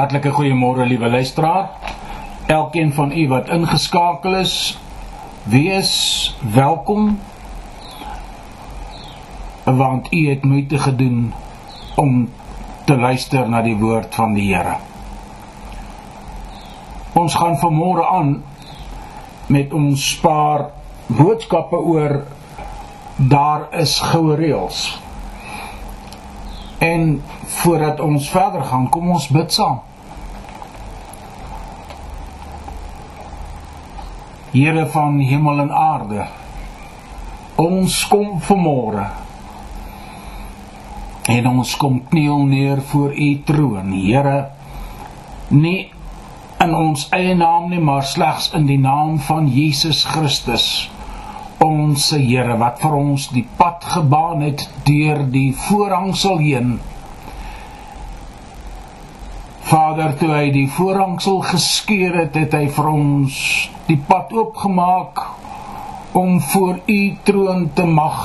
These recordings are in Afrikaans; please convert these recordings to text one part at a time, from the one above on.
Hartlike goeiemôre liewe luisteraar. Elkeen van u wat ingeskakel is, wees welkom. Want u het moeite gedoen om te luister na die woord van die Here. Ons gaan vanmôre aan met ons paar boodskappe oor daar is goue reëls. En voordat ons verder gaan, kom ons bid saam. Here van hemel en aarde. Ons kom vanmôre. En ons kom kniel neer voor u troon, Here. Nie in ons eie naam nie, maar slegs in die naam van Jesus Christus ons Here wat vir ons die pad gebaan het deur die voorhangsel heen. Vader, toe hy die voorhangsel geskeur het, het hy vir ons die pad oopgemaak om voor u troon te mag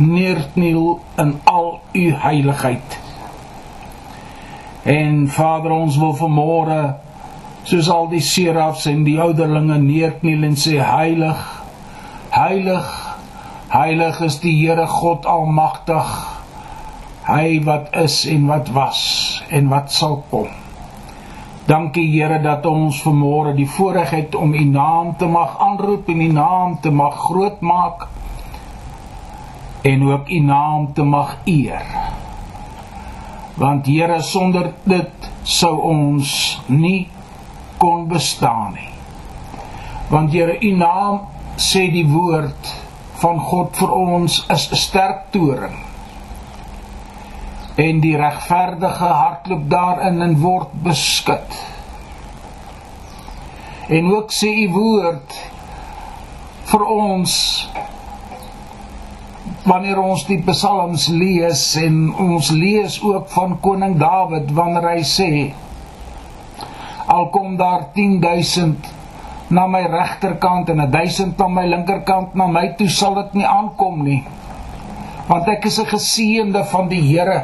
neerkniel in al u heiligheid. En Vader, ons wil vanmôre soos al die serafs en die ouderlinge neerkniel en sê heilig Heilig, heilig is die Here God almagtig. Hy wat is en wat was en wat sal kom. Dankie Here dat ons vanmôre die voorreg het om U naam te mag aanroep en U naam te mag groot maak en ook U naam te mag eer. Want Here sonder dit sou ons nie kon bestaan nie. Want Here U naam sê die woord van God vir ons is 'n sterk toring. En die regverdige hardloop daarin en word beskud. En ook sê u woord vir ons wanneer ons die psalms lees en ons lees ook van koning Dawid wanneer hy sê al kom daar 10000 na my regterkant en 1000 aan my linkerkant na my toe sal dit nie aankom nie want ek is 'n geseënde van die Here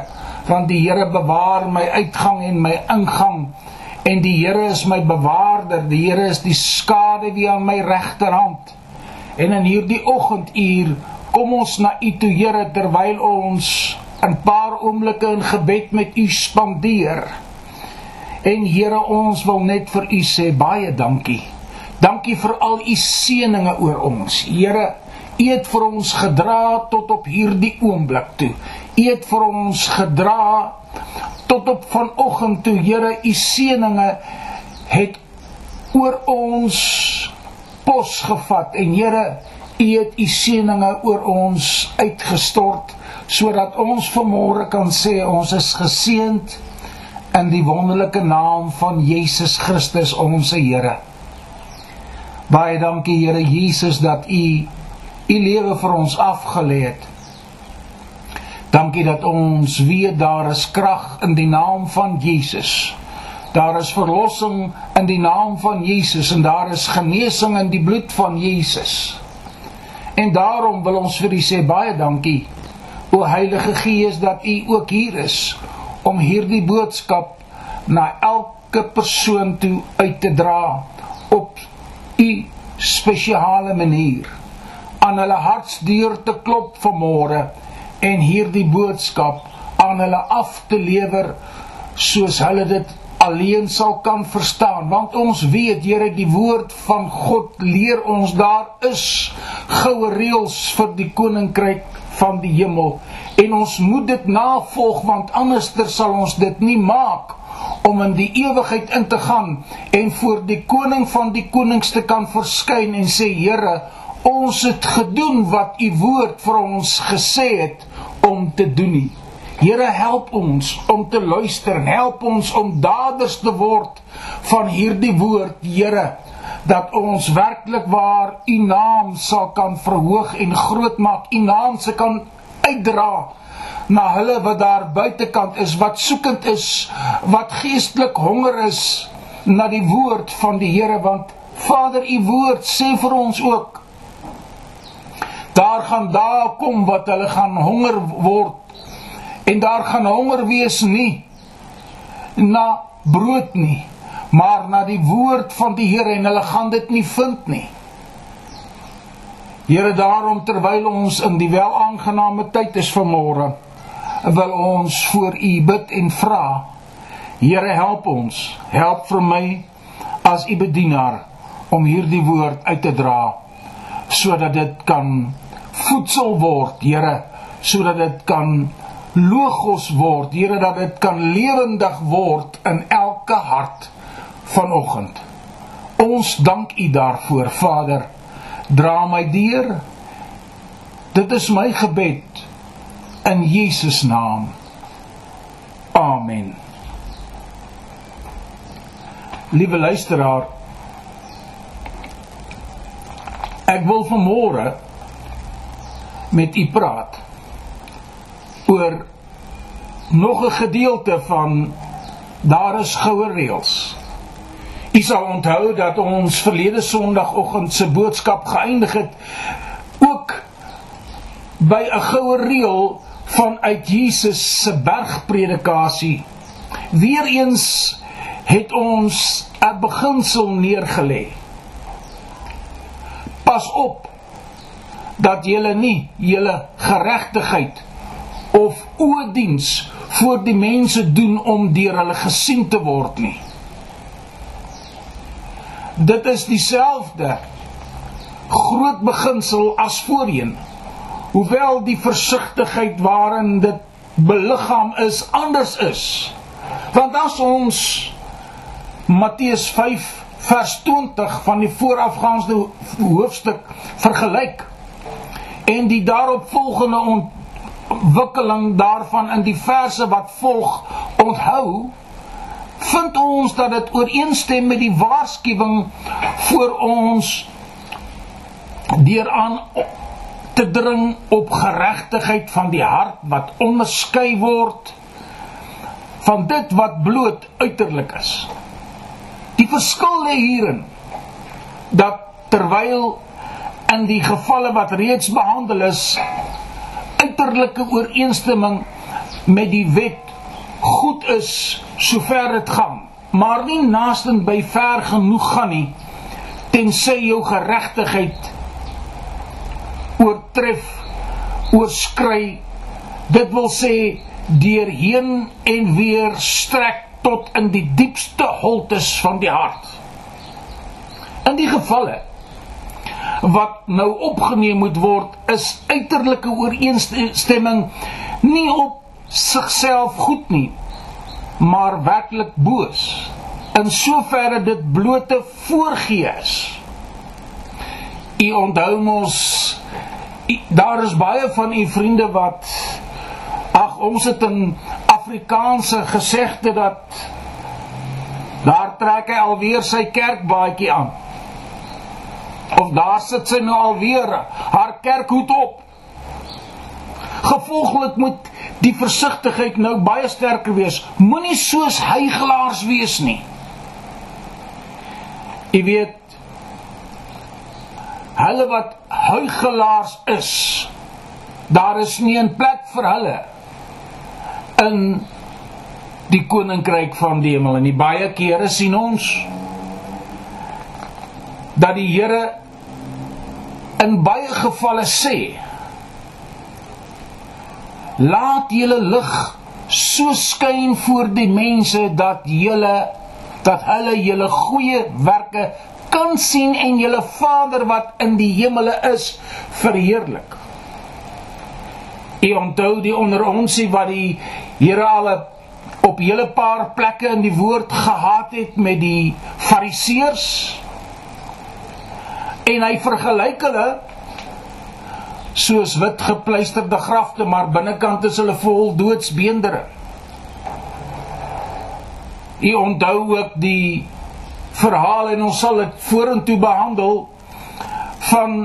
want die Here bewaar my uitgang en my ingang. En die Here is my bewaarder. Die Here is die skade wie aan my regterhand en in hierdie oggenduur kom ons na u toe Here terwyl ons 'n paar oomblikke in gebed met u spandeer. En Here ons wil net vir u sê baie dankie. Dankie vir al u seëninge oor ons. Here, u het vir ons gedra tot op hierdie oomblik toe. U het vir ons gedra tot op vanoggend toe. Here, u seëninge het oor ons pos gevat en Here, u het u seëninge oor ons uitgestort sodat ons vanmôre kan sê ons is geseënd in die wonderlike naam van Jesus Christus ons Here. Baie dankie Here Jesus dat U U lewe vir ons afgelê het. Dankie dat ons weet daar is krag in die naam van Jesus. Daar is verlossing in die naam van Jesus en daar is genesing in die bloed van Jesus. En daarom wil ons vir U sê baie dankie. O Heilige Gees dat U ook hier is om hierdie boodskap na elke persoon toe uit te dra op u spesiale manier aan hulle hartsdeur te klop vanmôre en hierdie boodskap aan hulle af te lewer soos hulle dit alleen sal kan verstaan. Want ons weet Here die woord van God leer ons daar is goue reëls vir die koninkryk van die hemel. En ons moet dit navolg want anderster sal ons dit nie maak om in die ewigheid in te gaan en voor die koning van die konings te kan verskyn en sê Here, ons het gedoen wat u woord vir ons gesê het om te doen nie. Here help ons om te luister, help ons om daders te word van hierdie woord, Here, dat ons werklik waar u naam sal kan verhoog en groot maak, u naam se kan uitdra na hulle wat daar buitekant is, wat soekend is, wat geestelik honger is na die woord van die Here want Vader, u woord sê vir ons ook daar gaan dae kom wat hulle gaan honger word en daar gaan honger wees nie na brood nie, maar na die woord van die Here en hulle gaan dit nie vind nie. Here daarom terwyl ons in die welaangename tyd is vanmôre, wil ons voor U bid en vra. Here help ons, help vir my as U bedienaar om hierdie woord uit te dra sodat dit kan voedsel word, Here, sodat dit kan logos word, Here, dat dit kan lewendig word in elke hart vanoggend. Ons dank U daarvoor, Vader. Dra my deur. Dit is my gebed in Jesus naam. Amen. Liewe luisteraar, ek wil vanmôre met u praat oor nog 'n gedeelte van daar is goue reëls. U sal onthou dat ons verlede Sondagoggend se boodskap geëindig het ook by 'n goue reël vanuit Jesus se bergpredikasie. Weereens het ons 'n beginsel neergelê. Pas op dat julle nie julle geregtigheid of oediens voor die mense doen om deur hulle gesien te word nie. Dit is dieselfde groot beginsel as voorheen hoewel die versigtigheid waarin dit beliggaam is anders is. Want as ons Matteus 5 vers 20 van die voorafgaande hoofstuk vergelyk en die daaropvolgende ontwikkeling daarvan in die verse wat volg onthou vind ons dat dit ooreenstem met die waarskuwing vir ons deur aan te dring op geregtigheid van die hart wat onderskei word van dit wat bloot uiterlik is. Die verskil lê hierin dat terwyl in die gevalle wat reeds behandel is uiterlike ooreenstemming met die wet goed is sover dit gaan, maar nie naasten by ver genoeg gaan nie tensy jou geregtigheid oortref, oorskry. Dit wil sê deurheen en weer strek tot in die diepste holtes van die hart. In die gevalle wat nou opgeneem moet word, is uiterlike ooreenstemming nie op sigself goed nie, maar werklik boos. In soverre dit blote voorgee is. U onthou mos daar is baie van u vriende wat ag ons het 'n Afrikaanse gesegde dat daar trek hy alweer sy kerkbaadjie aan. Of daar sit sy nou alweer haar kerkhoed op. Gevolglik moet die versigtigheid nou baie sterker wees. Moenie soos hygelaars wees nie. Jy weet hulle wat hygelaars is, daar is nie 'n plek vir hulle in die koninkryk van die hemel en die baie kere sien ons dat die Here in baie gevalle sê laat julle lig so skyn voor die mense dat julle dat hulle julle goeie werke kan sien en julle Vader wat in die hemele is verheerlik. U onthou die onder onsie wat die Here al op hele paar plekke in die woord gehad het met die Fariseërs en hy vergelyk hulle soos wit gepleisterde grafte, maar binnekant is hulle vol doodsbeendere. U onthou ook die verhaal en ons sal dit vorentoe behandel van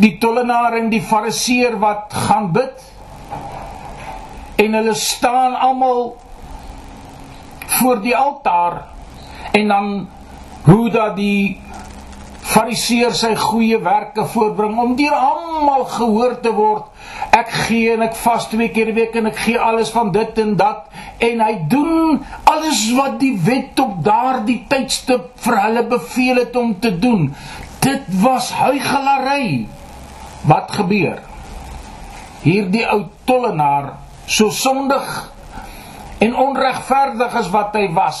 die tollenaar en die fariseer wat gaan bid en hulle staan almal voor die altaar en dan hoe dat die Fariseer sy goeie werke voorbring om deur almal gehoor te word. Ek gee en ek vas twee keer 'n week en ek gee alles van dit en dat en hy doen alles wat die wet op daardie tydstip vir hulle beveel het om te doen. Dit was huigelary. Wat gebeur? Hierdie ou tollenaar, so sondig en onregverdig as wat hy was,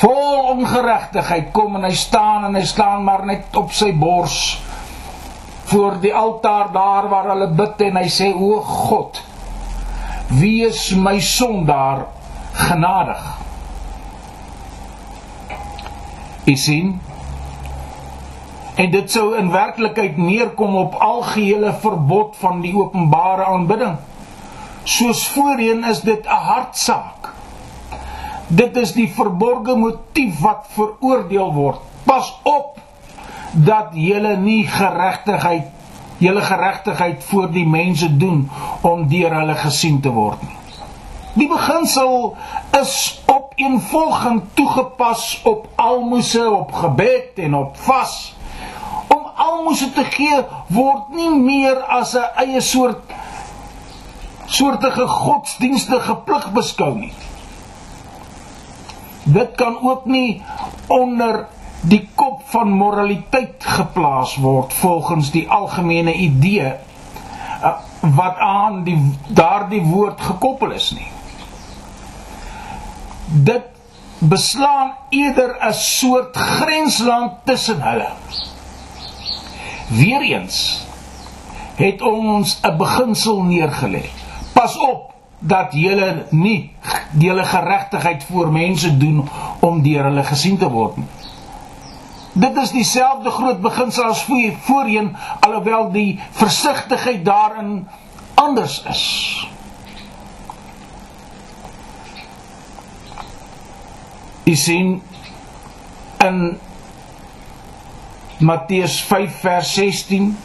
vol ongeregtigheid kom en hy staan en hy staan maar net op sy bors voor die altaar daar waar hulle bid en hy sê o God wie is my sondaar genadig. U sien? En dit sou in werklikheid neerkom op algehele verbod van die openbare aanbidding. Soos voorheen is dit 'n hartsaak Dit is die verborgde motief wat veroordeel word. Pas op dat julle nie geregtigheid julle geregtigheid voor die mense doen om deur hulle gesien te word nie. Die beginsel is op eenvolgend toegepas op almoses, op gebed en op vas. Om almoses te gee word nie meer as 'n eie soort soortige godsdienstige plig beskou nie dit kan ook nie onder die kop van moraliteit geplaas word volgens die algemene idee uh, wat aan die daardie woord gekoppel is nie. Dit beslaan eerder 'n soort grensland tussen hulle. Weereens het ons 'n beginsel neergelê pas op dat julle nie julle geregtigheid voor mense doen om deur hulle gesien te word nie. Dit is dieselfde groot beginsel as voorheen alhoewel die versigtigheid daarin anders is. U sien in Matteus 5 vers 16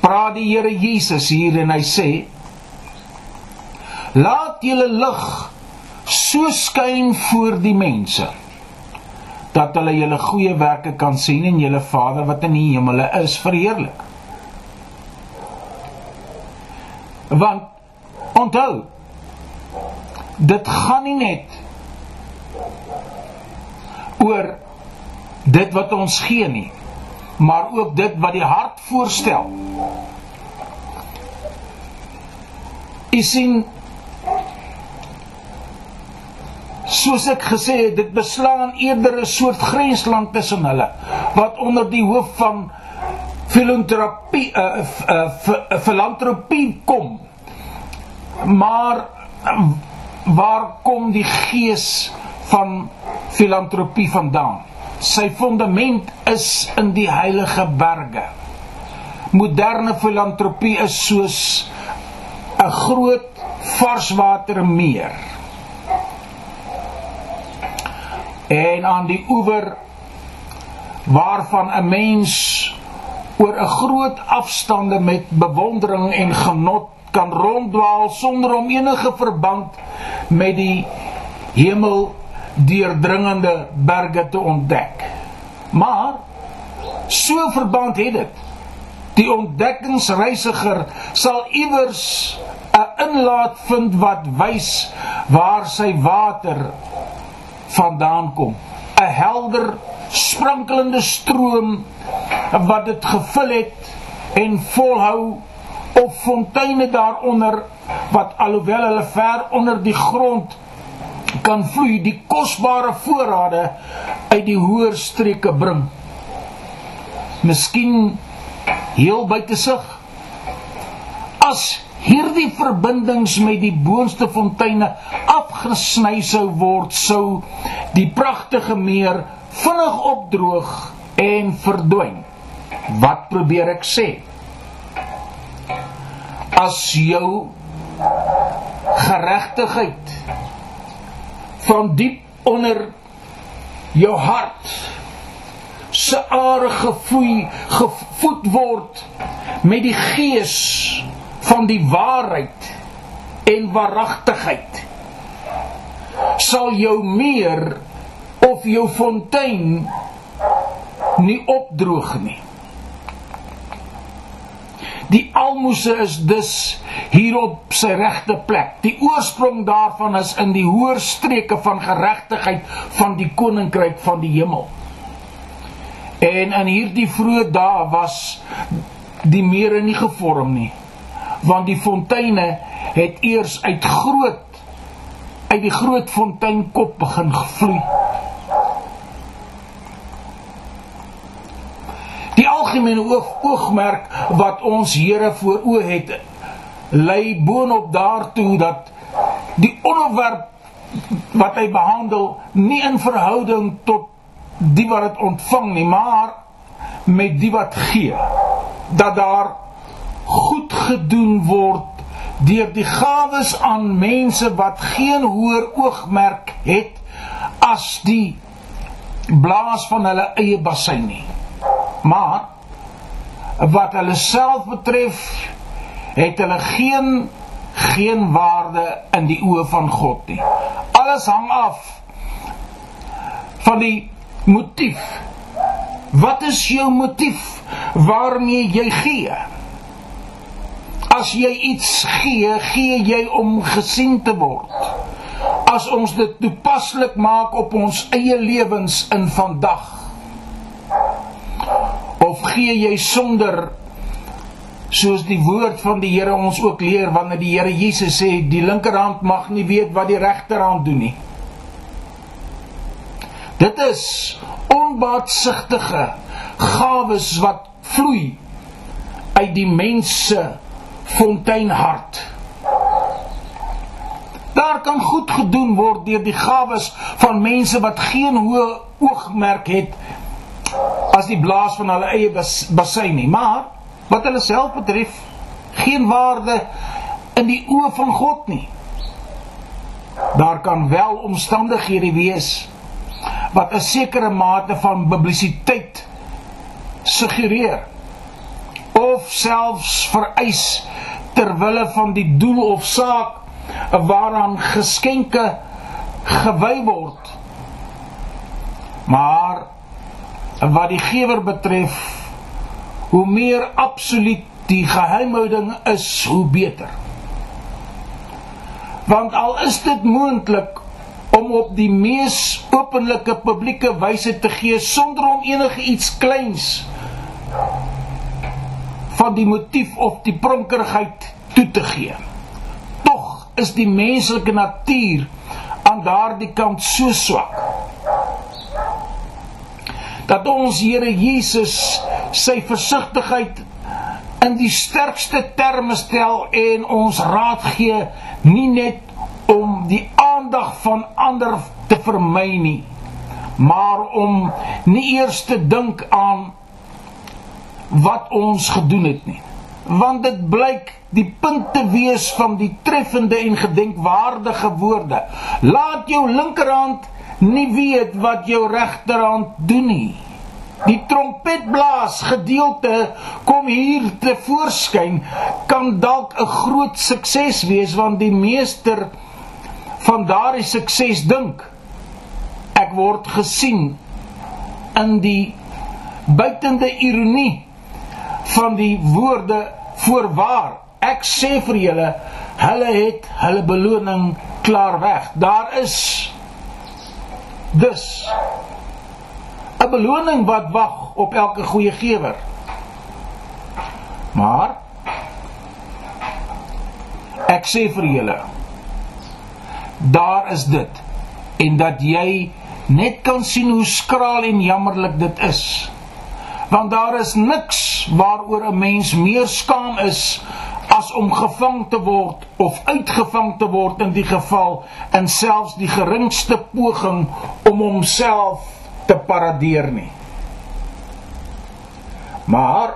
praat die Here Jesus hier en hy sê Laat julle lig so skyn voor die mense dat hulle julle goeie werke kan sien en julle Vader wat in die hemele is verheerlik. Want onthou dit gaan nie net oor dit wat ons gee nie, maar ook dit wat die hart voorstel. Jy sien soos ek gesê het, dit beslaan eerder 'n soort grensland tussen hulle wat onder die hoof van filantropie uh, uh, filantropie kom. Maar waar kom die gees van filantropie vandaan? Sy fondament is in die heilige berge. Moderne filantropie is soos 'n groot varswatermeer en aan die oewer waarvan 'n mens oor 'n groot afstande met bewondering en genot kan ronddwaal sonder om enige verband met die hemel deurdringende berge te ontdek. Maar so verband het dit. Die ontdekkingsreisiger sal iewers 'n inlaat vind wat wys waar sy water vandaan kom. 'n Helder, sprankelende stroom wat dit gevul het en volhou of fonteine daaronder wat alhoewel hulle ver onder die grond kan vloei, die kosbare voorrade uit die hoër streke bring. Miskien heel buite sig as hierdie verbindings met die boonste fonteine afgesny sou word sou die pragtige meer vinnig opdroog en verdwyn. Wat probeer ek sê? As jou geregtigheid van diep onder jou hart se are gevloei gevoed word met die gees van die waarheid en waaragtigheid sal jou meer of jou fontein nie opdroog nie. Die almoses is dus hier op sy regte plek. Die oorsprong daarvan is in die hoër streke van geregtigheid van die koninkryk van die hemel. En in hierdie vroeë dae was die mere nie gevorm nie, want die fonteine het eers uit groot uit die groot fonteinkop begin vloei. Die algemene oog, oogmerk wat ons Here voor oë het, lei boonop daartoe dat die onderwerp wat hy behandel nie in verhouding tot die wat dit ontvang nie, maar met die wat gee. Dat daar goed gedoen word deur die gawes aan mense wat geen hoër oogmerk het as die blaas van hulle eie bassein nie. Maar wat hulle self betref, het hulle geen geen waarde in die oë van God nie. Alles hang af van die motief. Wat is jou motief waarmee jy gee? As jy iets gee, gee jy om gesien te word. As ons dit toepaslik maak op ons eie lewens in vandag of gee jy sonder soos die woord van die Here ons ook leer wanneer die Here Jesus sê die linkerhand mag nie weet wat die regterhand doen nie. Dit is onbaatsigtige gawes wat vloei uit die mense fonteinhart. Daar kan goed gedoen word deur die gawes van mense wat geen hoë oogmerk het as die blaas van hulle eie bassein nie, maar wat hulle self betref, geen waarde in die oë van God nie. Daar kan wel omstandighede wees wat 'n sekere mate van publisiteit suggereer of selfs vereis ter wille van die doel of saak waaraan geskenke gewy word. Maar wat die gewer betref, hoe meer absoluut die geheimhouding is, hoe beter. Want al is dit moontlik om op die mees openlike publieke wyse te gee sonder om enige iets kleins van die motief of die pronkerigheid toe te gee. Tog is die menslike natuur aan daardie kant so swak dat ons Here Jesus sy versigtigheid in die sterkste terme stel en ons raad gee nie net om die aandag van ander te vermy nie maar om nie eers te dink aan wat ons gedoen het nie. Want dit blyk die punt te wees van die treffende en gedenkwaardige woorde. Laat jou linkerhand nie weet wat jou regterhand doen nie. Die trompetblaas gedeelte kom hier te voorskyn kan dalk 'n groot sukses wees want die meester van daardie sukses dink ek word gesien in die buitende ironie van die woorde voorwaar. Ek sê vir julle, hulle het hulle beloning klaar weg. Daar is dus 'n beloning wat wag op elke goeie gewer. Maar ek sê vir julle, daar is dit en dat jy net kan sien hoe skraal en jammerlik dit is want daar is niks waaroor 'n mens meer skaam is as om gevang te word of uitgevang te word in die geval in selfs die geringste poging om homself te paradeer nie. Maar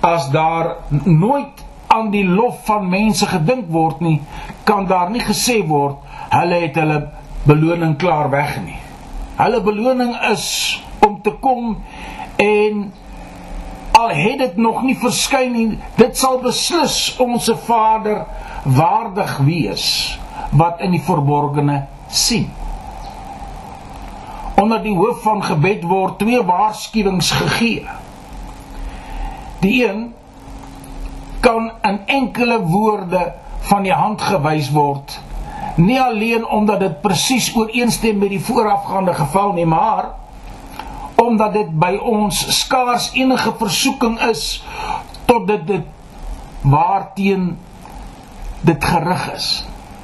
as daar nooit aan die lof van mense gedink word nie, kan daar nie gesê word hulle het hulle beloning klaar weg nie. Hulle beloning is om te kom en al het dit nog nie verskyn nie dit sal beslis ons Vader waardig wees wat in die verborgene sien Onder die hoof van gebed word twee waarskuwings gegee. Die een kan in enkele woorde van die hand gewys word. Nie alleen omdat dit presies ooreenstem met die voorafgaande geval nie, maar omdat dit by ons skaars enige versoeking is tot dit dit waarteen dit gerig is.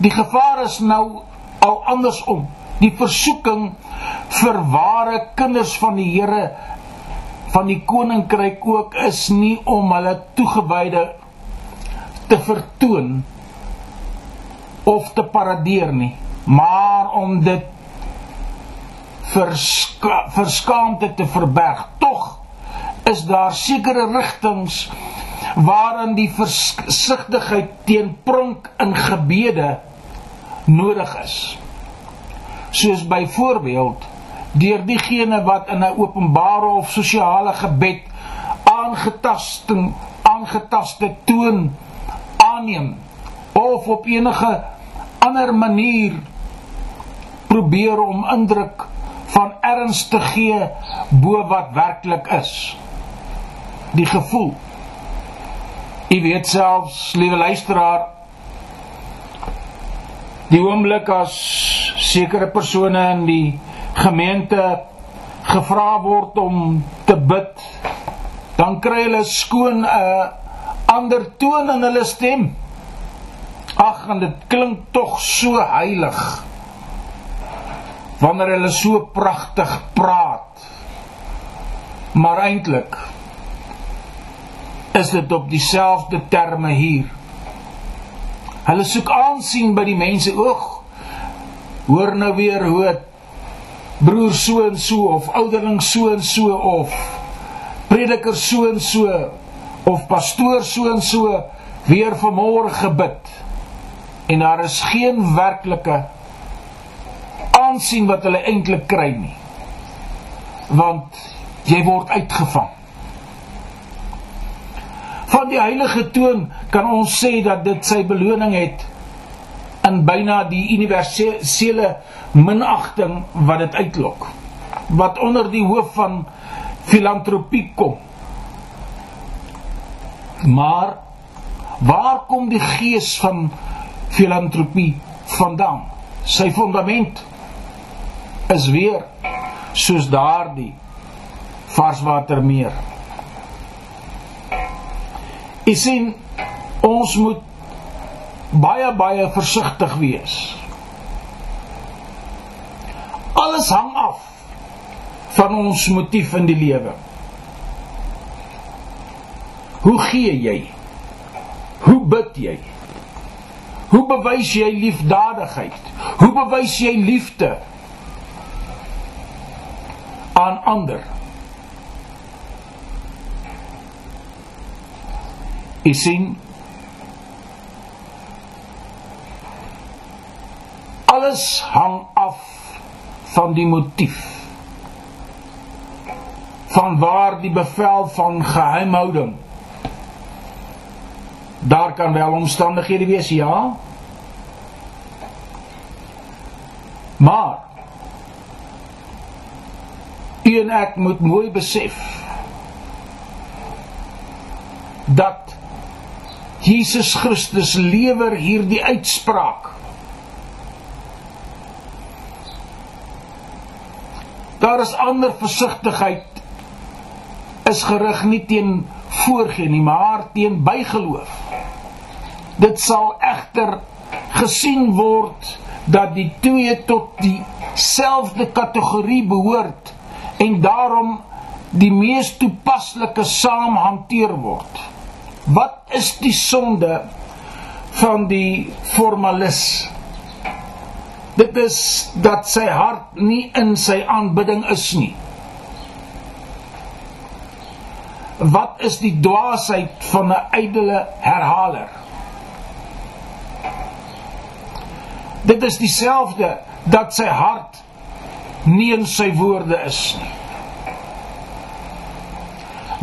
Die gevaar is nou al andersom. Die versoeking vir ware kinders van die Here van die koninkryk ook is nie om hulle toegewyde te vertoon of te paradeer nie, maar om dit verska verskaamte te verberg. Tog is daar sekere rigtings waarin die versigtigheid teen pronk in gebede nodig is. Soos byvoorbeeld deur diegene wat in 'n openbare of sosiale gebed aangetasting aangetaste toon aanneem of op enige ander manier probeer om indruk van erns te gee bo wat werklik is. Die gevoel. U weet selfs, liewe luisteraar, die oomblik as sekere persone in die gemeente gevra word om te bid, dan kry hulle skoon 'n ander toon in hulle stem. Ag, en dit klink tog so heilig. Wanneer hulle so pragtig praat. Maar eintlik is dit op dieselfde terme hier. Hulle soek aansien by die mense oog. Hoor nou weer hoe broer so en so of ouderling so en so of prediker so en so of pastoor so en so weer vanmôre gebid en daar is geen werklike aansien wat hulle eintlik kry nie. Want jy word uitgevang. Van die heilige toon kan ons sê dat dit sy beloning het in byna die universele minagting wat dit uitlok. Wat onder die hoof van filantropie kom. Maar waar kom die gees van filantropie vandaan? Sy fondament is weer soos daardie varswatermeer. Ek sien ons moet baie baie versigtig wees. Alles hang af van ons motief in die lewe. Hoe gee jy? Hoe bid jy? Hoe bewys jy liefdadigheid? Hoe bewys jy liefde aan ander? Jy sien alles hang af van die motief van waar die bevel van geheimhouding Daar kan wel omstandighede wees, ja. Maar u en ek moet mooi besef dat Jesus Christus lewer hierdie uitspraak. Daar is ander versigtigheid is gerig nie teen voorgee nie, maar teen bygeloof. Dit sal egter gesien word dat die twee tot dieselfde kategorie behoort en daarom die mees toepaslike saam hanteer word. Wat is die sonde van die formalis? Dit is dat sy hart nie in sy aanbidding is nie. wat is die dwaasheid van 'n ydelle herhaler? Dit is dieselfde dat sy hart nie in sy woorde is nie.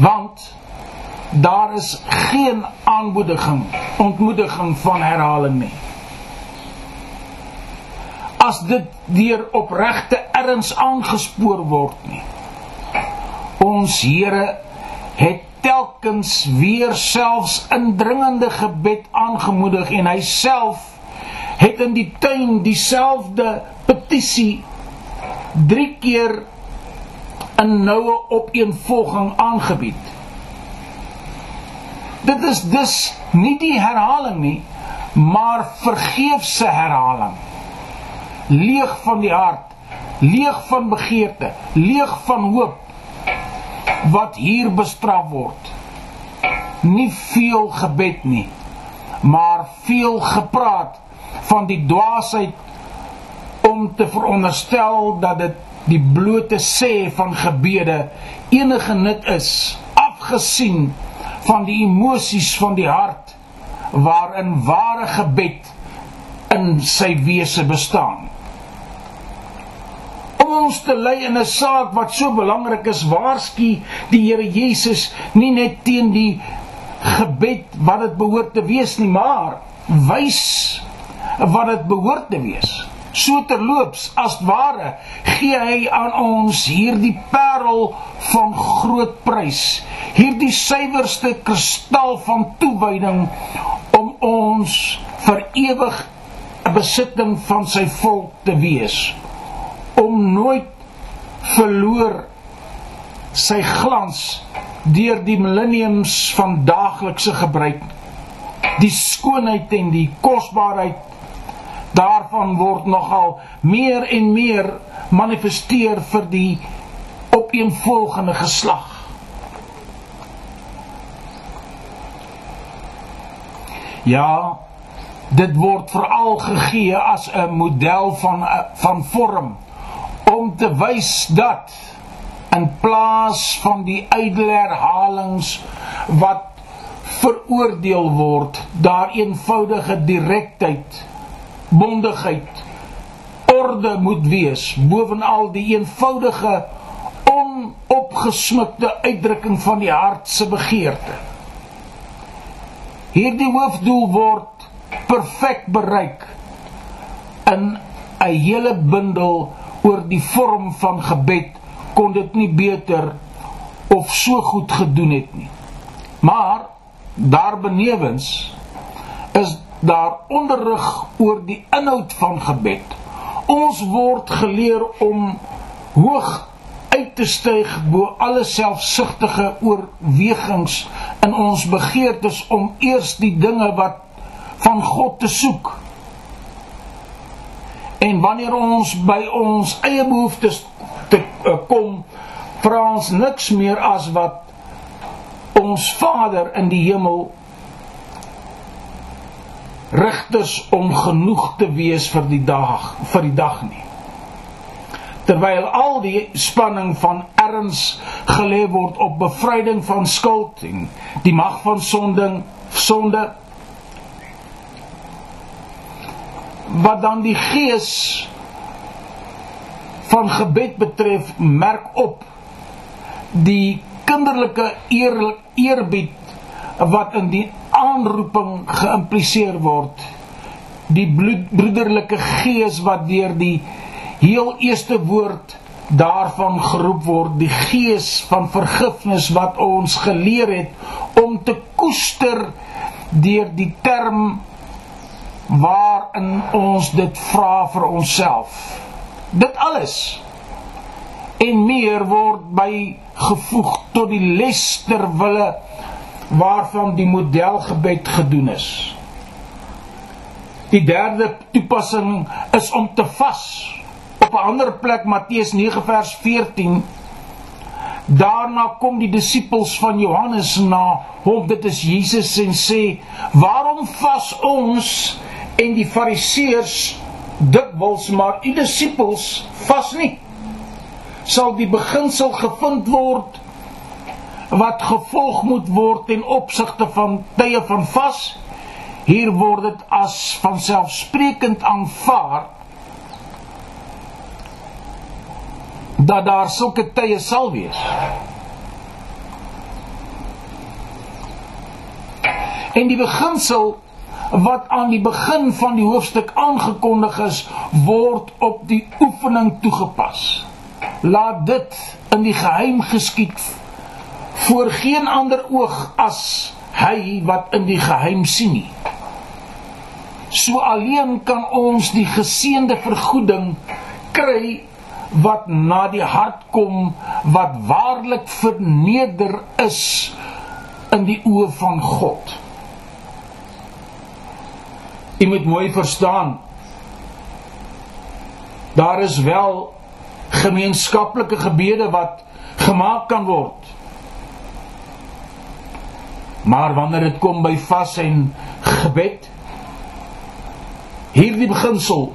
Want daar is geen aanmoediging, ontmoediging van herhaling nie. as dit deur opregte erns aangespoor word nie. Ons Here het telkens weer selfs indringende gebed aangemoedig en hy self het in die tuin dieselfde petisie 3 keer in noue opeenvolging aangebied. Dit is dus nie die herhaling nie, maar vergeefse herhaling. Leeg van die hart, leeg van begeerte, leeg van hoop wat hier bestraf word. Nie veel gebed nie, maar veel gepraat van die dwaasheid om te veronderstel dat dit die blote sê van gebede enige nut is afgesien van die emosies van die hart waarin ware gebed in sy wese bestaan. Om ons te lei in 'n saak wat so belangrik is waarsku die Here Jesus nie net teen die gebed wat dit behoort te wees nie maar wys wat dit behoort te wees So terloops, as ware, gee hy aan ons hierdie parel van groot prys, hierdie suiwerste kristal van toewyding om ons vir ewig 'n besitting van sy volk te wees, om nooit verloor sy glans deur die millenniums van daaglikse gebruik. Die skoonheid en die kosbaarheid daarvan word nogal meer en meer manifesteer vir die opeenvolgende geslag. Ja, dit word veral gegee as 'n model van van vorm om te wys dat in plaas van die ydelle herhalings wat veroordeel word, daar eenvoudige direktheid bondigheid. Orde moet wees bovenal die eenvoudige onopgesmukte uitdrukking van die hart se begeerte. Hierdie hoofdoel word perfek bereik in 'n hele bundel oor die vorm van gebed kon dit nie beter of so goed gedoen het nie. Maar daarbenewens is daar onderrig oor die inhoud van gebed. Ons word geleer om hoog uit te styg bo alle selfsugtige oorwegings in ons begeertes om eers die dinge wat van God te soek. En wanneer ons by ons eie behoeftes te uh, kom, vra ons niks meer as wat ons Vader in die hemel rigters om genoeg te wees vir die dag vir die dag nie. Terwyl al die spanning van erns gelê word op bevryding van skuld en die mag van sonding sonde wat dan die gees van gebed betref merk op die kinderlike eer, eerbied wat in die aanroeping geïmpliseer word die broederlike gees wat deur die heel eerste woord daarvan geroep word die gees van vergifnis wat ons geleer het om te koester deur die term waarin ons dit vra vir onsself dit alles en meer word by gevoeg tot die les ter wille waarvan die modelgebed gedoen is. Die derde toepassing is om te vas. Op 'n ander plek Matteus 9 vers 14 Daarna kom die disippels van Johannes na hom dit is Jesus en sê: "Waarom vas ons en die Fariseërs dikwels maar u disippels vas nie?" Sal die beginsel gevind word wat gevolg moet word ten opsigte van tye van vas. Hier word dit as vanselfsprekend aanvaar dat daar sulke tye sal wees. En die beginsel wat aan die begin van die hoofstuk aangekondig is, word op die oefening toegepas. Laat dit in die geheim geskied voor geen ander oog as hy wat in die geheim sien nie. So alleen kan ons die geseënde vergoeding kry wat na die hart kom wat waarlik verneder is in die oë van God. Jy moet mooi verstaan. Daar is wel gemeenskaplike gebede wat gemaak kan word. Maar wanneer dit kom by vas en gebed, hierdie beginsel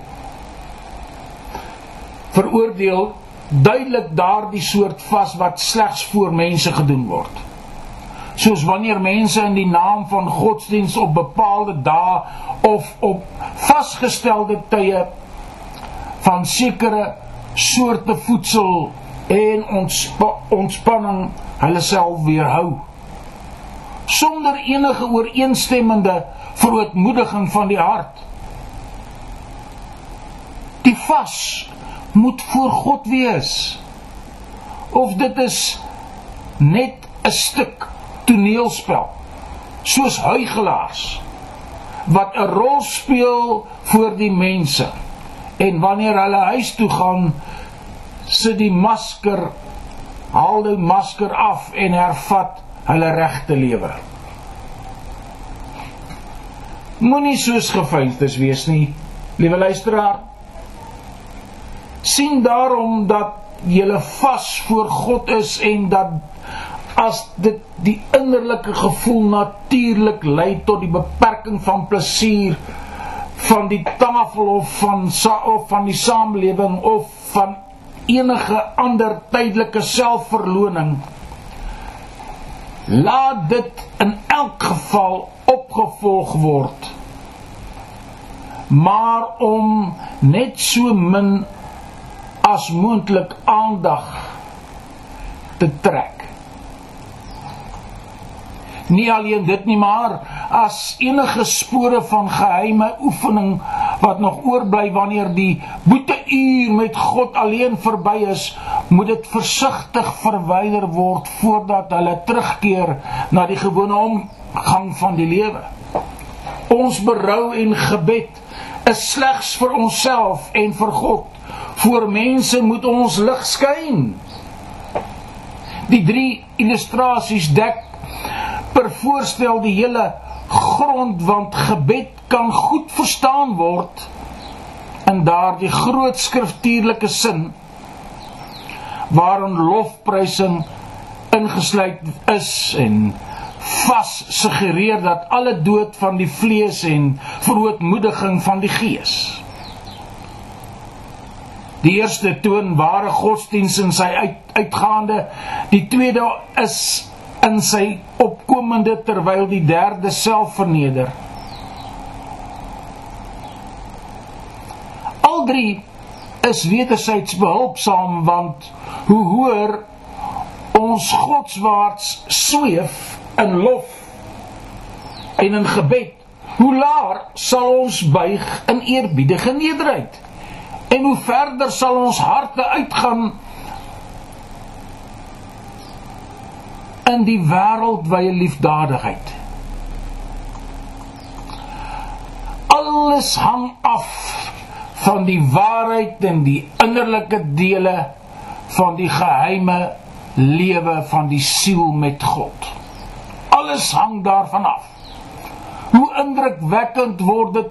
veroordeel duidelik daardie soort vas wat slegs voor mense gedoen word. Soos wanneer mense in die naam van godsdiens op bepaalde dae of op vasgestelde tye van sekere soorte voedsel en ontspa ontspanning hulle self weerhou sonder enige ooreenstemmende verootmoediging van die hart. Die vas moet voor God wees of dit is net 'n stuk toneelspel soos huigelaars wat 'n rol speel vir die mense. En wanneer hulle huis toe gaan sit die masker haal die masker af en hervat hulle regte lewe moenie soos gefeinstes wees nie liewe luisteraar. Sien daarom dat jy vas voor God is en dat as dit die innerlike gevoel natuurlik lei tot die beperking van plesier van die tafel of van of van die samelewing of van enige ander tydelike selfverloning laat dit in elk geval opgevolg word. Maar om net so min as moontlik aandag te trek. Nie alleen dit nie maar as enige spore van geheime oefening wat nog oorbly wanneer die boeteuur met God alleen verby is moet dit versigtig verwyder word voordat hulle terugkeer na die gewone omgang van die lewe. Ons berou en gebed is slegs vir onsself en vir God. Voor mense moet ons lig skyn. Die drie illustrasies dek per voorstel die hele grond want gebed kan goed verstaan word in daardie groot skriftuurlike sin waarin lofprysing ingesluit is en vas suggereer dat alle dood van die vlees en verootmoediging van die gees Die eerste toon ware godsdiens in sy uit, uitgaande die tweede is in sy opkomende terwyl die derde self verneder. Al drie is wederzijds behulpsaam want hoe hoër ons godswaarts sweef in lof en in gebed, hoe laer sal ons buig in eerbiedige nederigheid. En hoe verder sal ons harte uitgaan in die wêreldwye liefdadigheid. Alles hang af van die waarheid en die innerlike dele van die geheime lewe van die siel met God. Alles hang daarvan af. Hoe indrukwekkend word dit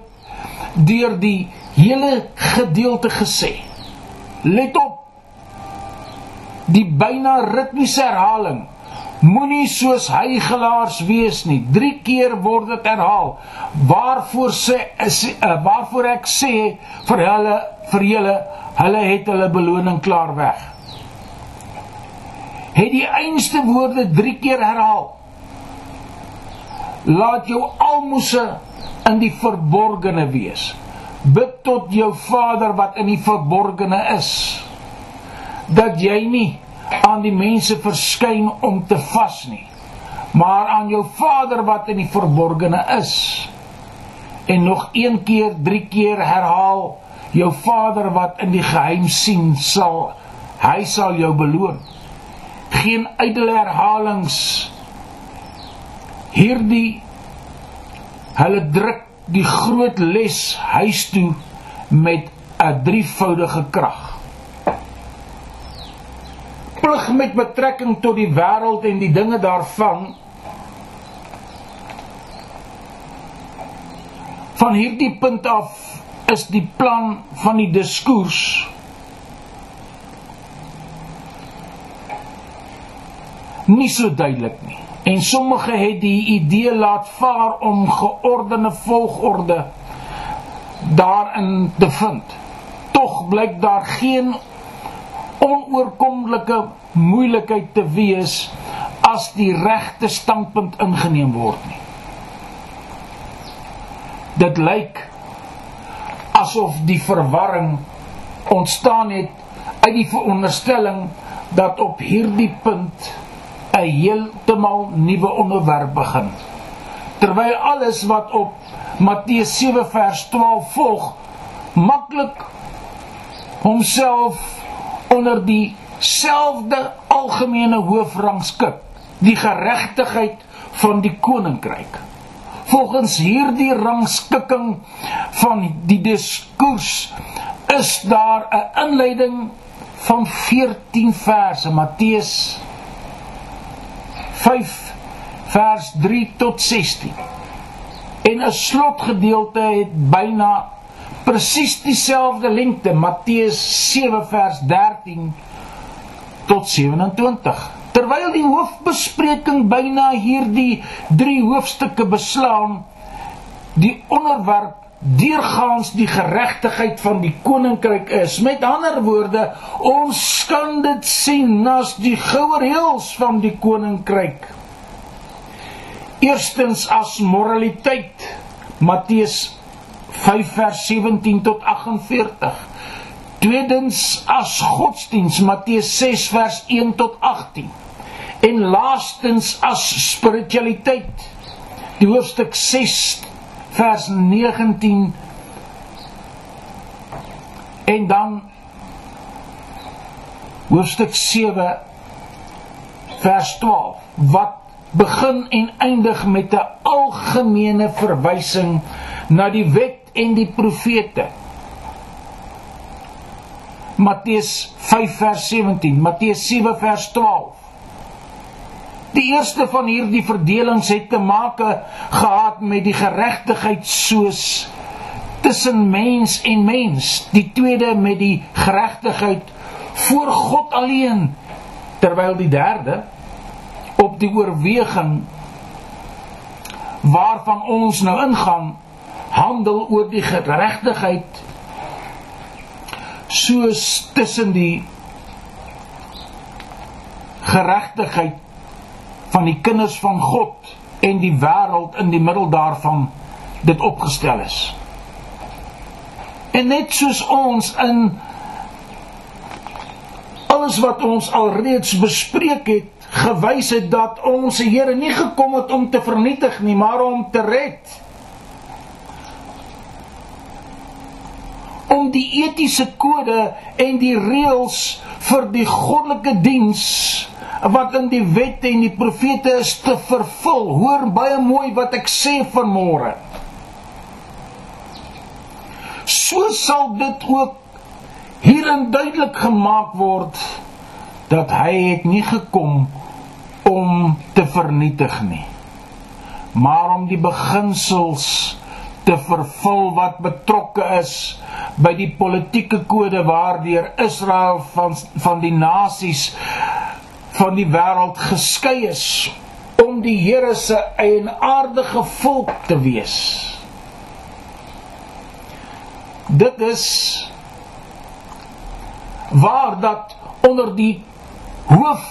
deur die hele gedeelte gesê. Let op. Die byna ritmiese herhaling Moenie soos hygelaars wees nie. 3 keer word dit herhaal. Waarvoor sê is uh, waarvoor ek sê vir hulle vir julle, hulle het hulle beloning klaar weg. Het die einste woorde 3 keer herhaal. Laat jou almoses in die verborgene wees. Bid tot jou Vader wat in die verborgene is. Dat jy nie aan die mense verskyn om te vas nie, maar aan jou Vader wat in die verborgene is. en nog een keer, drie keer herhaal, jou Vader wat in die geheim sien, sal hy sal jou beloon. Geen ydelle herhalings. Hierdie hulle druk die groot les huis toe met 'n drievoudige krag. Plig met betrekking tot die wêreld en die dinge daarvan van hierdie punt af is die plan van die diskurs nie so duidelik nie. En sommige het die idee laat vaar om geordende volgorde daarin te vind. Tog blyk daar geen onoorkomlike moeilikheid te wees as die regte standpunt ingeneem word nie dit lyk asof die verwarring ontstaan het uit die veronderstelling dat op hierdie punt 'n heeltemal nuwe onderwerp begin. Terwyl alles wat op Matteus 7 vers 12 volg maklik homself onder dieselfde algemene hoof rangskik, die geregtigheid van die koninkryk. Volgens hierdie rangskikking van die diskurs is daar 'n inleiding van 14 verse Matteus 5 vers 3 tot 16. En 'n slotgedeelte het byna presies dieselfde lengte Matteus 7 vers 13 tot 27. Terwyl die hoofbespreking byna hierdie 3 hoofstukke beslaan, die onderwerp deurgaans die geregtigheid van die koninkryk is. Met ander woorde, ons kan dit sien as die goue reëls van die koninkryk. Eerstens as moraliteit. Matteus 5 vers 17 tot 48. Tweedens as godsdiens Matteus 6 vers 1 tot 18. En laastens as spiritualiteit. Die hoofstuk 6 vers 19 en dan hoofstuk 7 vers 12 wat begin en eindig met 'n algemene verwysing na die wet en die profete Matteus 5 vers 17, Matteus 7 vers 12. Die eerste van hierdie verdelings het te maak gehad met die geregtigheid soos tussen mens en mens, die tweede met die geregtigheid voor God alleen, terwyl die derde op die oorweging waarvan ons nou ingaan handel oor die geregtigheid soos tussen die geregtigheid van die kinders van God en die wêreld in die middel daarvan dit opgestel is. En net soos ons in alles wat ons alreeds bespreek het, gewys het dat ons Here nie gekom het om te vernietig nie, maar om te red. Om die etiese kode en die reëls vir die goddelike diens wat in die wet en die profete is te vervul. Hoor baie mooi wat ek sê vanmôre. So sal dit ook hierin duidelik gemaak word dat hy het nie gekom om te vernietig nie, maar om die beginsels te vervul wat betrokke is by die politieke kode waardeur Israel van van die nasies van die wêreld geskei is om die Here se eienaardige volk te wees. Dit is waar dat onder die hoof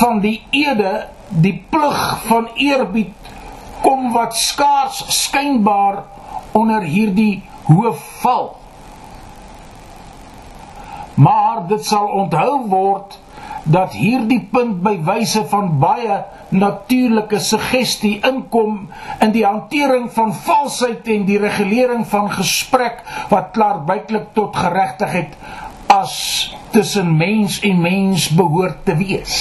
van die ede die plig van eerbied kom wat skaars skynbaar onder hierdie hoof val. Maar dit sal onthou word dat hierdie punt by wyse van baie natuurlike suggestie inkom in die hantering van valsheid en die regulering van gesprek wat klaarblyklik tot geregtigheid as tussen mens en mens behoort te wees.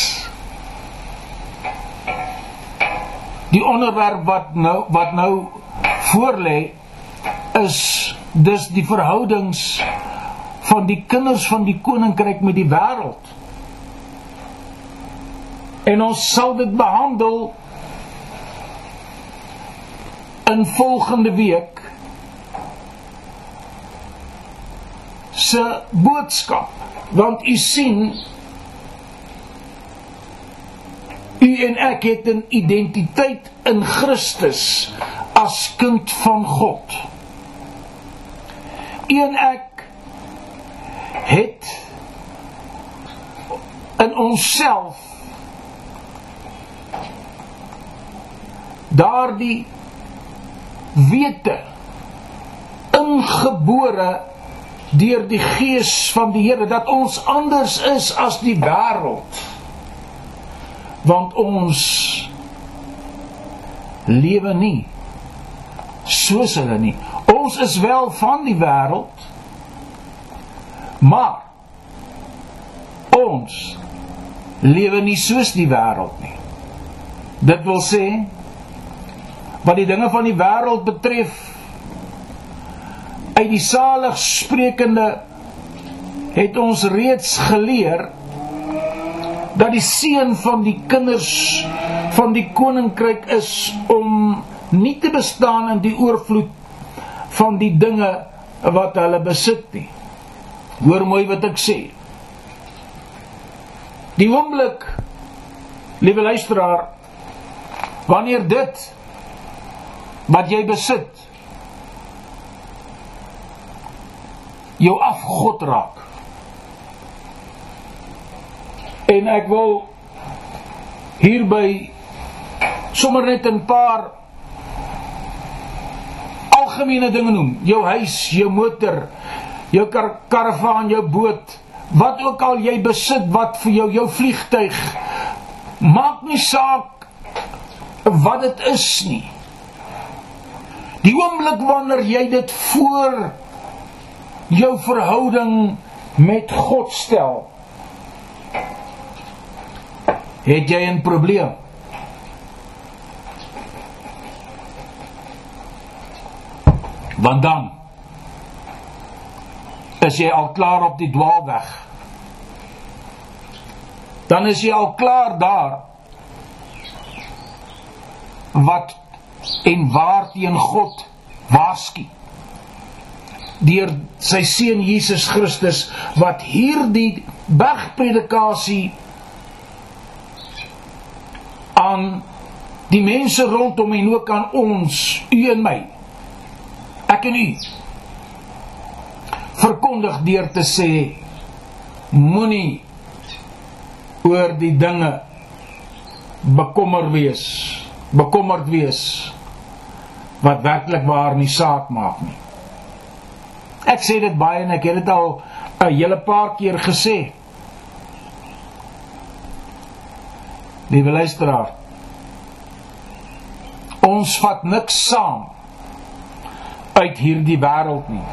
Die onderwerp wat nou wat nou voorlê is dis die verhoudings van die kinders van die koninkryk met die wêreld. En ons sal dit behandel in volgende week se boodskap want u sien u en ek het 'n identiteit in Christus as kind van God. U en ek het in onsself daardie wete ingebore deur die gees van die Here dat ons anders is as die wêreld want ons lewe nie soos hulle nie. Ons is wel van die wêreld maar ons lewe nie soos die wêreld nie. Dit wil sê wat die dinge van die wêreld betref uit die salig sprekende het ons reeds geleer dat die seën van die kinders van die koninkryk is om nie te bestaan in die oorvloed van die dinge wat hulle besit nie. Hoor mooi wat ek sê. Die oomblik liewe luisteraar wanneer dit wat jy besit jou afgod raak en ek wil hierby sommer net 'n paar algemene dinge noem. Jou huis jou motor jou kar karavaan jou boot wat ook al jy besit wat vir jou jou vliegtyg maak nie saak wat dit is nie. Die oomblik wanneer jy dit voor jou verhouding met God stel, het jy 'n probleem. Want dan is jy al klaar op die dwaalweg. Dan is jy al klaar daar wat en waarteen God waarsku deur sy seun Jesus Christus wat hierdie bergpredikasie aan die mense rondom en ook aan ons u en my ek en u verkondig deur te sê moenie oor die dinge bekommer wees bekommerd wees wat werklik waar nie saak maak nie. Ek sê dit baie en ek het dit al 'n hele paar keer gesê. Liewe luisteraar, ons vat niks saam uit hierdie wêreld nie.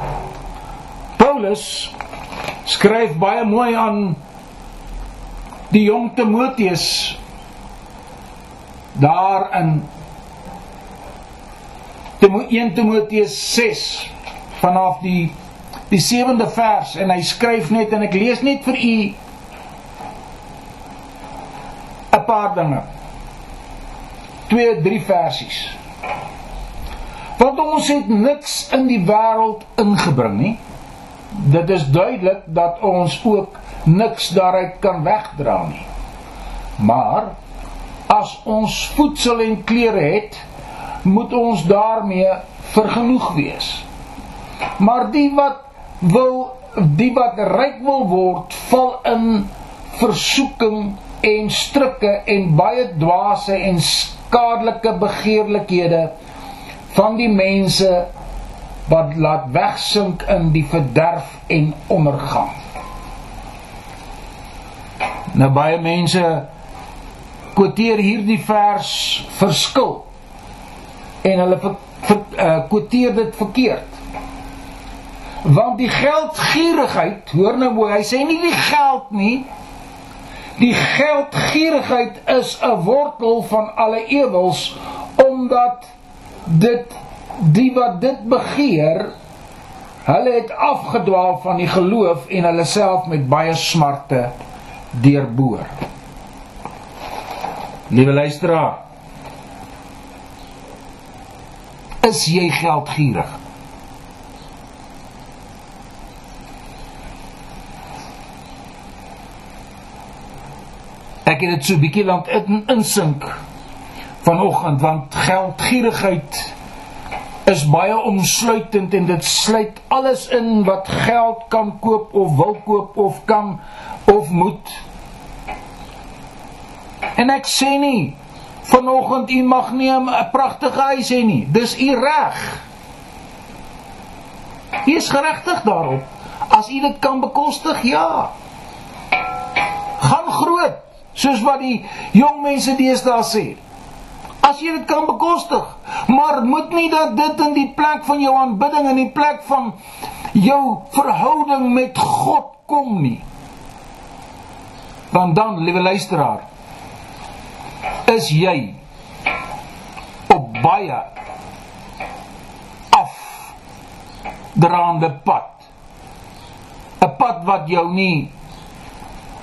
Paulus skryf baie mooi aan die jong Timoteus daar in 1 Timoteus 6 vanaf die die 7de vers en hy skryf net en ek lees net vir u 'n paar dinge. 2 3 versies. Want ons het niks in die wêreld ingebring nie. Dit is duidelik dat ons ook niks daaruit kan wegdra nie. Maar as ons voedsel en klere het, moet ons daarmee vergenoeg wees. Maar die wat wil die wat ryk wil word, val in versoeking en strikke en baie dwaase en skadelike begeerlikhede van die mense wat laat wegsink in die verderf en ondergang. Nou baie mense quoteer hierdie vers verskil en hulle quoteer uh, dit verkeerd. Want die geldgierigheid, hoor nou mooi, hy sê nie die geld nie. Die geldgierigheid is 'n wortel van alle ewels omdat dit die wat dit begeer hulle het afgedwaal van die geloof en hulle self met baie smarte deurboor. Liewe luisteraar, is jy geldgierig? Ek het dit so bietjie lank in insink vanoggend want geldgierigheid is baie omsluitend en dit sluit alles in wat geld kan koop of wil koop of kan of moet. En ek sê nie vanoggend u mag nie 'n pragtige huis hê nie. Dis u reg. U is geregtig daarop. As u dit kan bekostig, ja. Gaan groot, soos wat die jong mense deesdae sê as jy dit kan bekostig. Maar moet nie dat dit in die plek van jou aanbidding en in die plek van jou verhouding met God kom nie. Want dan, liewe luisteraar, is jy op baie af draande pad. 'n Pad wat jou nie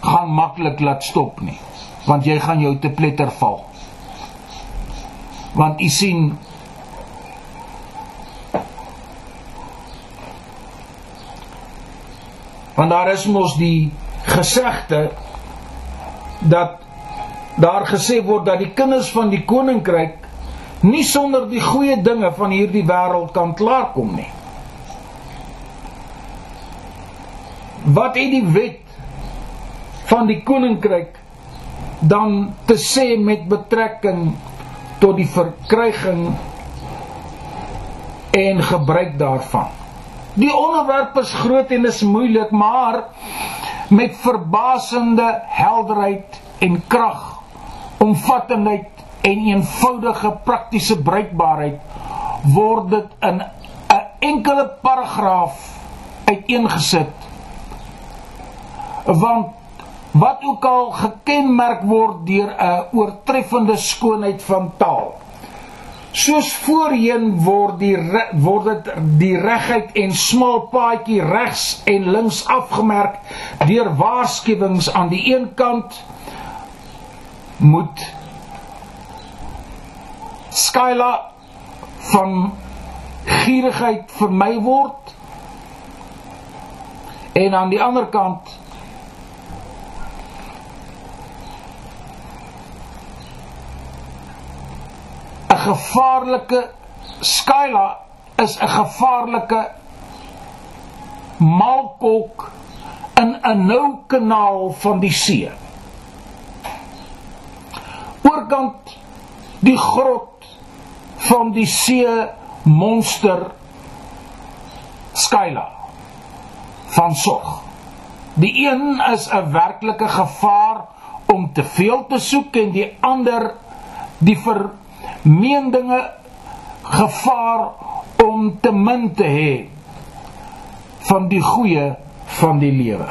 gaan maklik laat stop nie, want jy gaan jou te pletter val want u sien want daar is mos die gesegde dat daar gesê word dat die kinders van die koninkryk nie sonder die goeie dinge van hierdie wêreld kan klaarkom nie. Wat het die wet van die koninkryk dan te sê met betrekking tot die verkryging en gebruik daarvan. Die onderwerp is groot en is moeilik, maar met verbasende helderheid en krag, omvattendheid en eenvoudige praktiese bruikbaarheid word dit in 'n enkele paragraaf uiteengesit. Want wat ook al gekenmerk word deur 'n oortreffende skoonheid van taal. Soos voorheen word die word dit die regheid en smal paadjie regs en links afgemerk deur waarskuwings aan die een kant moet Skyla van gierigheid vermy word en aan die ander kant gevaarlike Skyla is 'n gevaarlike maalkolk in 'n nou kanaal van die see. Oorkant die grot van die see monster Skyla van Sog. Die een is 'n werklike gevaar om te veel te soek en die ander die ver meendinge gevaar om te min te hê van die goeie van die lewe.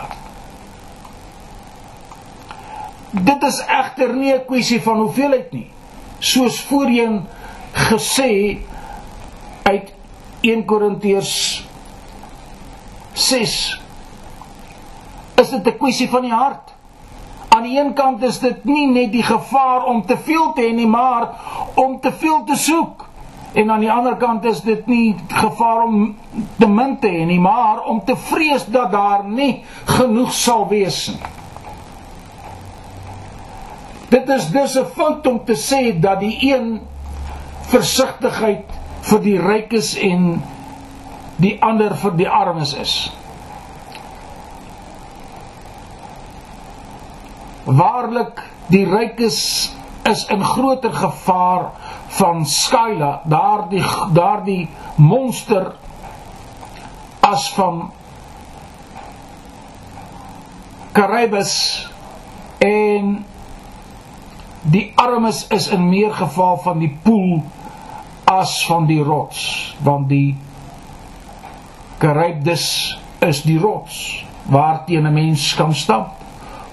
Dit is egter nie 'n kwessie van hoeveelheid nie. Soos voorheen gesê uit 1 Korintiërs 6 is dit 'n kwessie van die hart. Aan die een kant is dit nie net die gevaar om te veel te hê nie, maar om te veel te soek. En aan die ander kant is dit nie gevaar om te min te hê nie, maar om te vrees dat daar nie genoeg sal wees nie. Dit is dus 'n fout om te sê dat die een versigtigheid vir die rykes en die ander vir die armes is. Waarlik die rykes is in groter gevaar van Skyla, daardie daardie monster as van Karibus En die armes is in meer geval van die poel as van die rots, want die Charybdis is die rots waarteen 'n mens kan stap.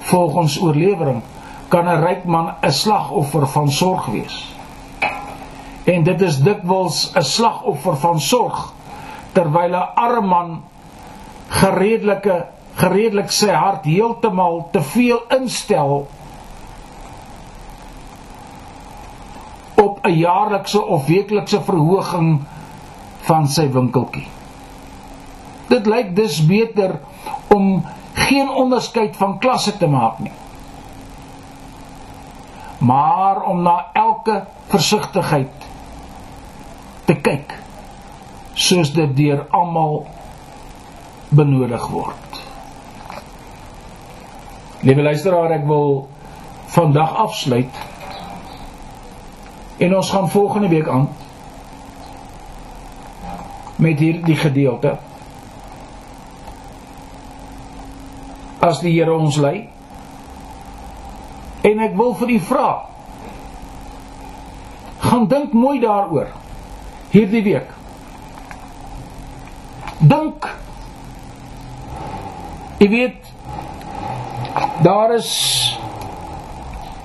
Volgens oorlewering kan 'n ryk man 'n slagoffer van sorg wees. En dit is dikwels 'n slagoffer van sorg terwyl 'n arm man gereedelike gereedelik sy hart heeltemal te veel instel op 'n jaarlikse of weeklikse verhoging van sy winkeltjie. Dit lyk dus beter om geen onderskeid van klasse te maak nie. Maar om na elke versigtigheid te kyk soos dit deur almal benodig word. Liewe luisteraar, ek wil vandag afsluit en ons gaan volgende week aan met hierdie gedeelte. As die Here ons lei. En ek wil vir u vra. Gaan dink mooi daaroor hierdie week. Dink. Jy weet daar is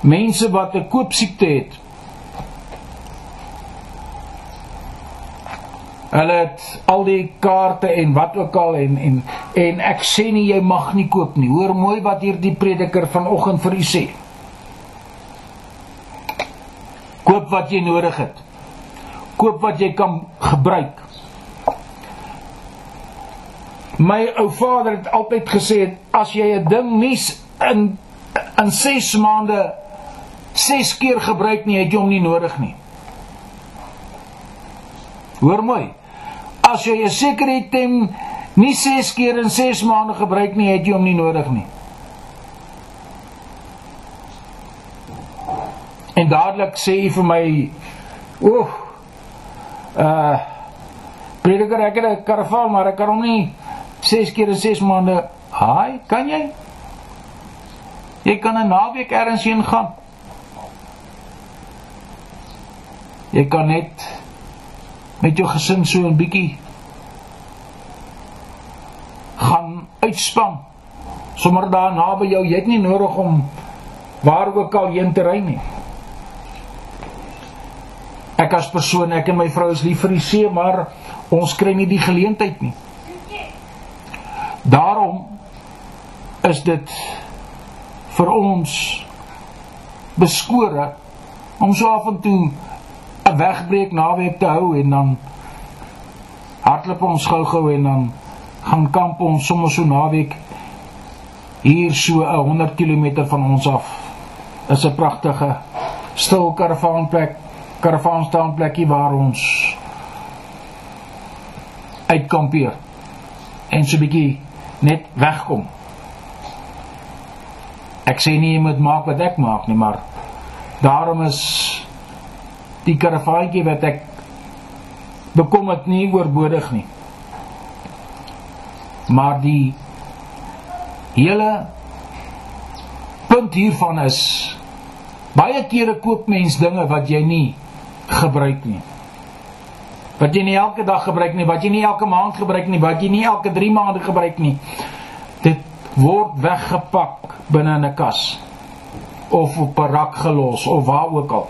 mense wat 'n koopsiekte het. Hulle het al die kaarte en wat ook al en en en ek sê nie jy mag nie koop nie. Hoor mooi wat hierdie prediker vanoggend vir u sê. Koop wat jy nodig het. Koop wat jy kan gebruik. My ou vader het altyd gesê as jy 'n ding nie in in 6 maande 6 keer gebruik nie, het jy hom nie nodig nie. Hoor mooi as jy 'n sekere item nie 6 keer in 6 maande gebruik nie, het jy hom nie nodig nie. En dadelik sê hy vir my, "Oeg. Uh Prediker, ek het 'n karavan, maar ek kan hom nie 6 keer in 6 maande. Haai, kan jy? Jy kan 'n naweek ergens heen gaan. Jy kan net met jou gesin so 'n bietjie gaan uitspan. Sommige daar naby jou, jy het nie nodig om waar ook al heen te ry nie. Ek as persoon, ek en my vrou is lief vir die see, maar ons kry nie die geleentheid nie. Daarom is dit vir ons beskore om so af en toe 'n wegbreek naweek te hou en dan hardloop ons gou-gou en dan gaan kamp ons sommer so naweek hier so 'n 100 km van ons af. Is 'n pragtige stil karavaanplek, karavaanstaanplekkie waar ons uitkampeer en so 'n bietjie net wegkom. Ek sê nie jy moet maak wat ek maak nie, maar daarom is die karavaantjie wat ek bekom dit nie oorbodig nie. Maar die hele punt hiervan is baie kere koop mens dinge wat jy nie gebruik nie. Wat jy nie elke dag gebruik nie, wat jy nie elke maand gebruik nie, wat jy nie elke 3 maande gebruik nie. Dit word weggepak binne in 'n kas of op 'n rak gelos of waar ook al.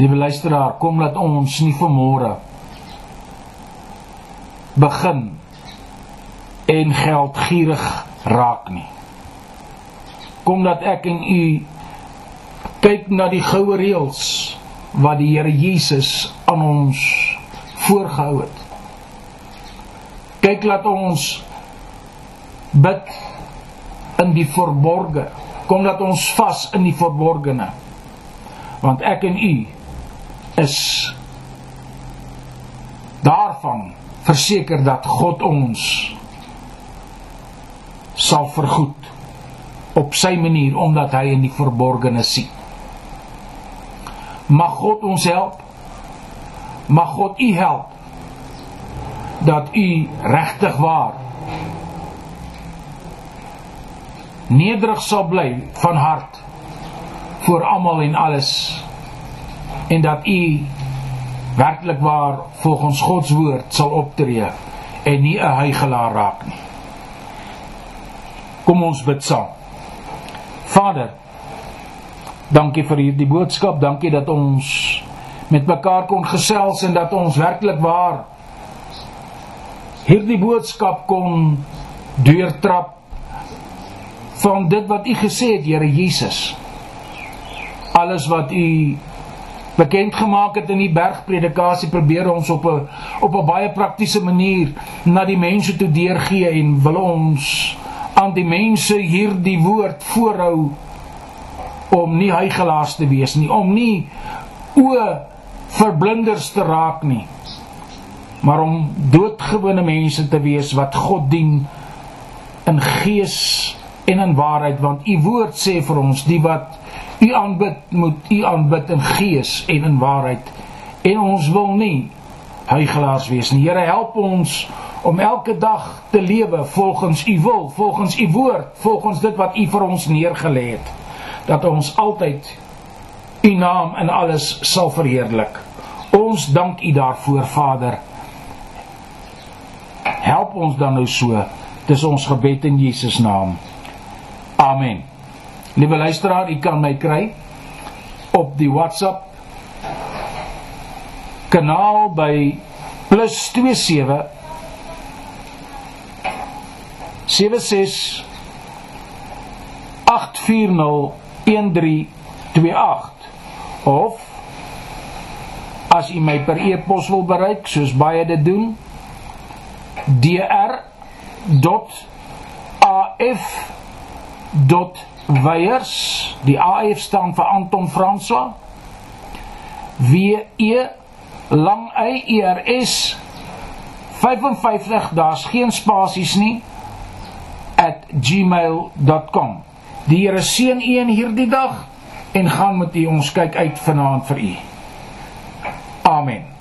Liewe luisteraar, kom laat ons nie vanmôre begin en geldgierig raak nie. Kom dat ek en u kyk na die goue reëls wat die Here Jesus aan ons voorgehou het. Kyk laat ons bid in die verborgde. Kom dat ons vas in die verborgene. Want ek en u is daarvan verseker dat God ons sal vergoed op sy manier omdat hy in die verborgene sien. Mag God ons help. Mag God u help dat u regtig waar nederig sal bly van hart voor almal en alles en dat u werklik waar volgens God se woord sal optree en nie 'n huigelaar raak nie. Kom ons bid saam. Vader, dankie vir hierdie boodskap, dankie dat ons met mekaar kon gesels en dat ons werklik waar hierdie boodskap kon deurtrap van dit wat u gesê het, Here Jesus. Alles wat u bekend gemaak het in die bergpredikasie probeer ons op 'n op 'n baie praktiese manier na die mense toe deurgee en wil ons aan die mense hierdie woord voorhou om nie hygelaas te wees nie, om nie o verblinders te raak nie, maar om doodgewone mense te wees wat God dien in gees en in waarheid want u woord sê vir ons die wat u aanbid moet u aanbid in gees en in waarheid. En ons wil nie hygelaars wees nie. Here help ons om elke dag te lewe volgens u wil volgens u woord volgens dit wat u vir ons neergelê het. Dat ons altyd u naam in alles sal verheerlik. Ons dank u daarvoor Vader. Help ons dan nou so. Dis ons gebed in Jesus naam. Amen. Liewe luisteraar, u kan my kry op die WhatsApp kanaal by +27 76 840 1328 of as u my per e-pos wil bereik soos baie dit doen dr.af Weyers, die AF staan vir Anton François. W E lang Y E R S 55 daar's geen spasies nie @gmail.com. Die Here seën u in hierdie dag en gaan met u ons kyk uit vanaand vir u. Amen.